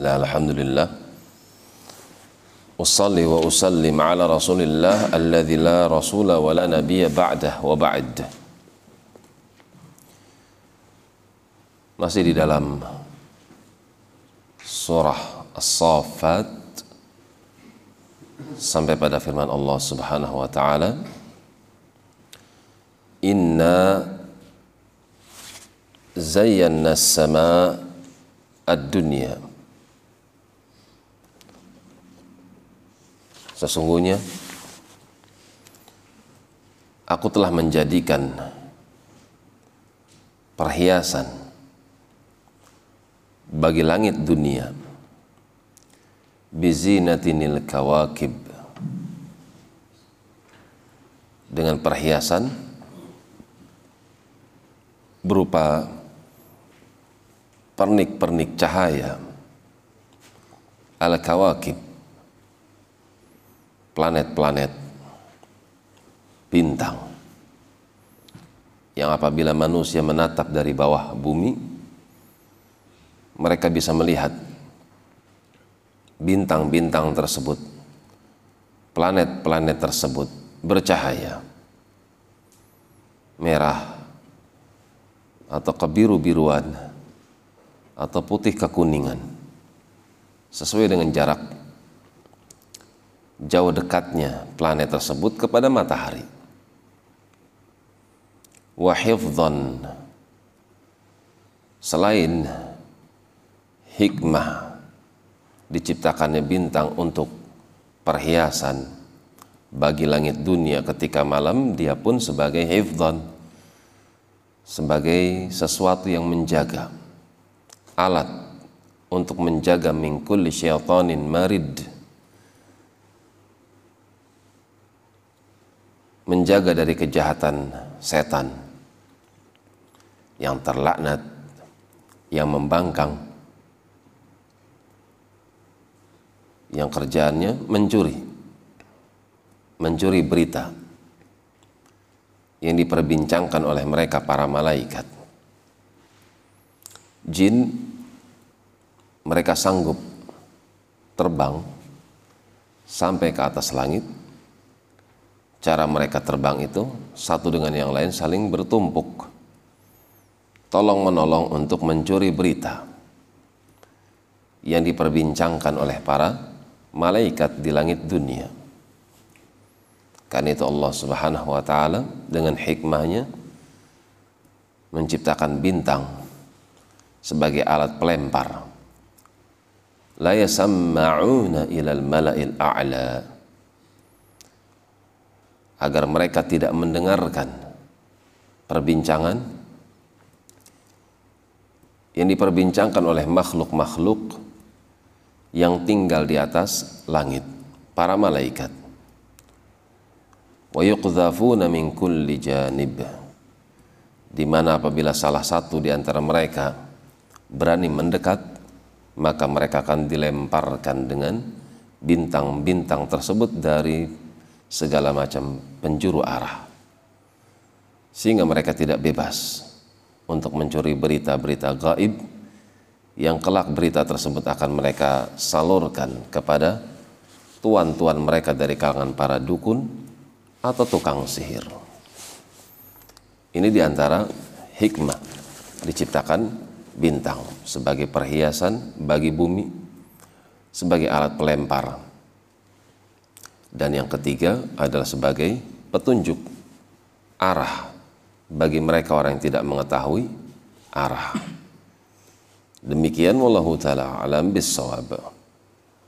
لا الحمد لله أصلي وأسلم على رسول الله الذي لا رسول ولا نبي بعده وبعد masih di dalam surah As-Saffat sampai pada firman Allah Subhanahu wa taala Inna zayyana as-sama ad-dunya Sesungguhnya aku telah menjadikan perhiasan bagi langit dunia bizinatinil kawakib dengan perhiasan berupa pernik-pernik cahaya al kawakib planet-planet bintang yang apabila manusia menatap dari bawah bumi mereka bisa melihat bintang-bintang tersebut planet-planet tersebut bercahaya merah atau kebiru-biruan atau putih kekuningan sesuai dengan jarak jauh dekatnya planet tersebut kepada matahari. Wahifdhan selain hikmah diciptakannya bintang untuk perhiasan bagi langit dunia ketika malam dia pun sebagai hifdhan sebagai sesuatu yang menjaga alat untuk menjaga mingkul syaitanin marid menjaga dari kejahatan setan yang terlaknat, yang membangkang, yang kerjaannya mencuri, mencuri berita yang diperbincangkan oleh mereka para malaikat. Jin mereka sanggup terbang sampai ke atas langit cara mereka terbang itu satu dengan yang lain saling bertumpuk. Tolong menolong untuk mencuri berita. Yang diperbincangkan oleh para malaikat di langit dunia. Karena itu Allah subhanahu wa ta'ala dengan hikmahnya menciptakan bintang sebagai alat pelempar. La yasamma'una ilal mala'il a'la agar mereka tidak mendengarkan perbincangan yang diperbincangkan oleh makhluk-makhluk yang tinggal di atas langit, para malaikat. Wa yuqdhafuna min kulli. Di mana apabila salah satu di antara mereka berani mendekat, maka mereka akan dilemparkan dengan bintang-bintang tersebut dari segala macam penjuru arah sehingga mereka tidak bebas untuk mencuri berita-berita gaib yang kelak berita tersebut akan mereka salurkan kepada tuan-tuan mereka dari kalangan para dukun atau tukang sihir. Ini di antara hikmah diciptakan bintang sebagai perhiasan bagi bumi, sebagai alat pelempar dan yang ketiga adalah sebagai petunjuk arah bagi mereka orang yang tidak mengetahui arah. Demikian wallahu taala alam bisawab.